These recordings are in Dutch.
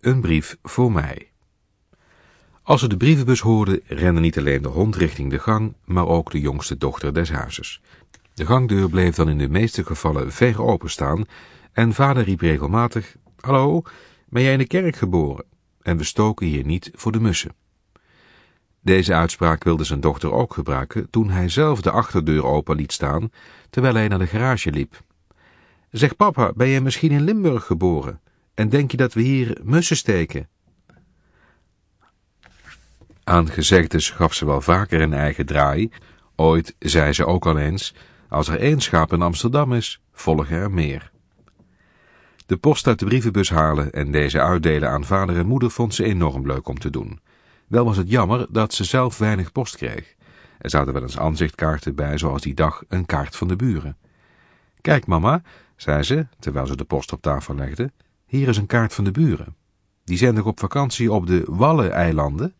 Een brief voor mij. Als ze de brievenbus hoorde, rende niet alleen de hond richting de gang, maar ook de jongste dochter des huizes. De gangdeur bleef dan in de meeste gevallen ver openstaan en vader riep regelmatig, Hallo, ben jij in de kerk geboren? En we stoken hier niet voor de mussen. Deze uitspraak wilde zijn dochter ook gebruiken toen hij zelf de achterdeur open liet staan, terwijl hij naar de garage liep. Zeg papa, ben jij misschien in Limburg geboren? En denk je dat we hier mussen steken? Aan gezegdes gaf ze wel vaker een eigen draai. Ooit zei ze ook al eens, als er één schaap in Amsterdam is, volgen er meer. De post uit de brievenbus halen en deze uitdelen aan vader en moeder vond ze enorm leuk om te doen. Wel was het jammer dat ze zelf weinig post kreeg. Er zaten wel eens aanzichtkaarten bij, zoals die dag een kaart van de buren. Kijk mama, zei ze, terwijl ze de post op tafel legde, hier is een kaart van de buren. Die zijn nog op vakantie op de Waddeneilanden.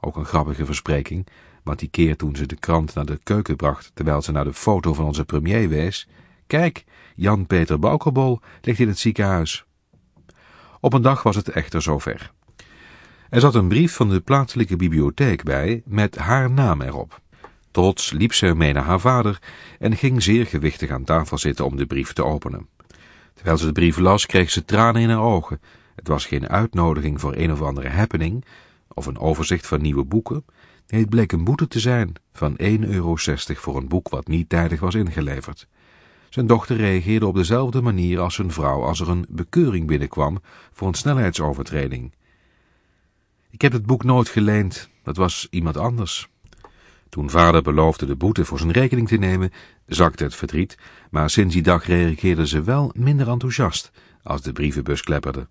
Ook een grappige verspreking, want die keer toen ze de krant naar de keuken bracht, terwijl ze naar de foto van onze premier wees, kijk, Jan-Peter Baukerbol ligt in het ziekenhuis. Op een dag was het echter zover. Er zat een brief van de plaatselijke bibliotheek bij met haar naam erop. Trots liep ze mee naar haar vader en ging zeer gewichtig aan tafel zitten om de brief te openen. Terwijl ze de brief las, kreeg ze tranen in haar ogen. Het was geen uitnodiging voor een of andere happening, of een overzicht van nieuwe boeken. Nee, het bleek een boete te zijn van 1,60 euro voor een boek wat niet tijdig was ingeleverd. Zijn dochter reageerde op dezelfde manier als zijn vrouw als er een bekeuring binnenkwam voor een snelheidsovertreding. Ik heb het boek nooit geleend, dat was iemand anders. Toen vader beloofde de boete voor zijn rekening te nemen, zakte het verdriet, maar sinds die dag reageerde ze wel minder enthousiast als de brievenbus klepperde.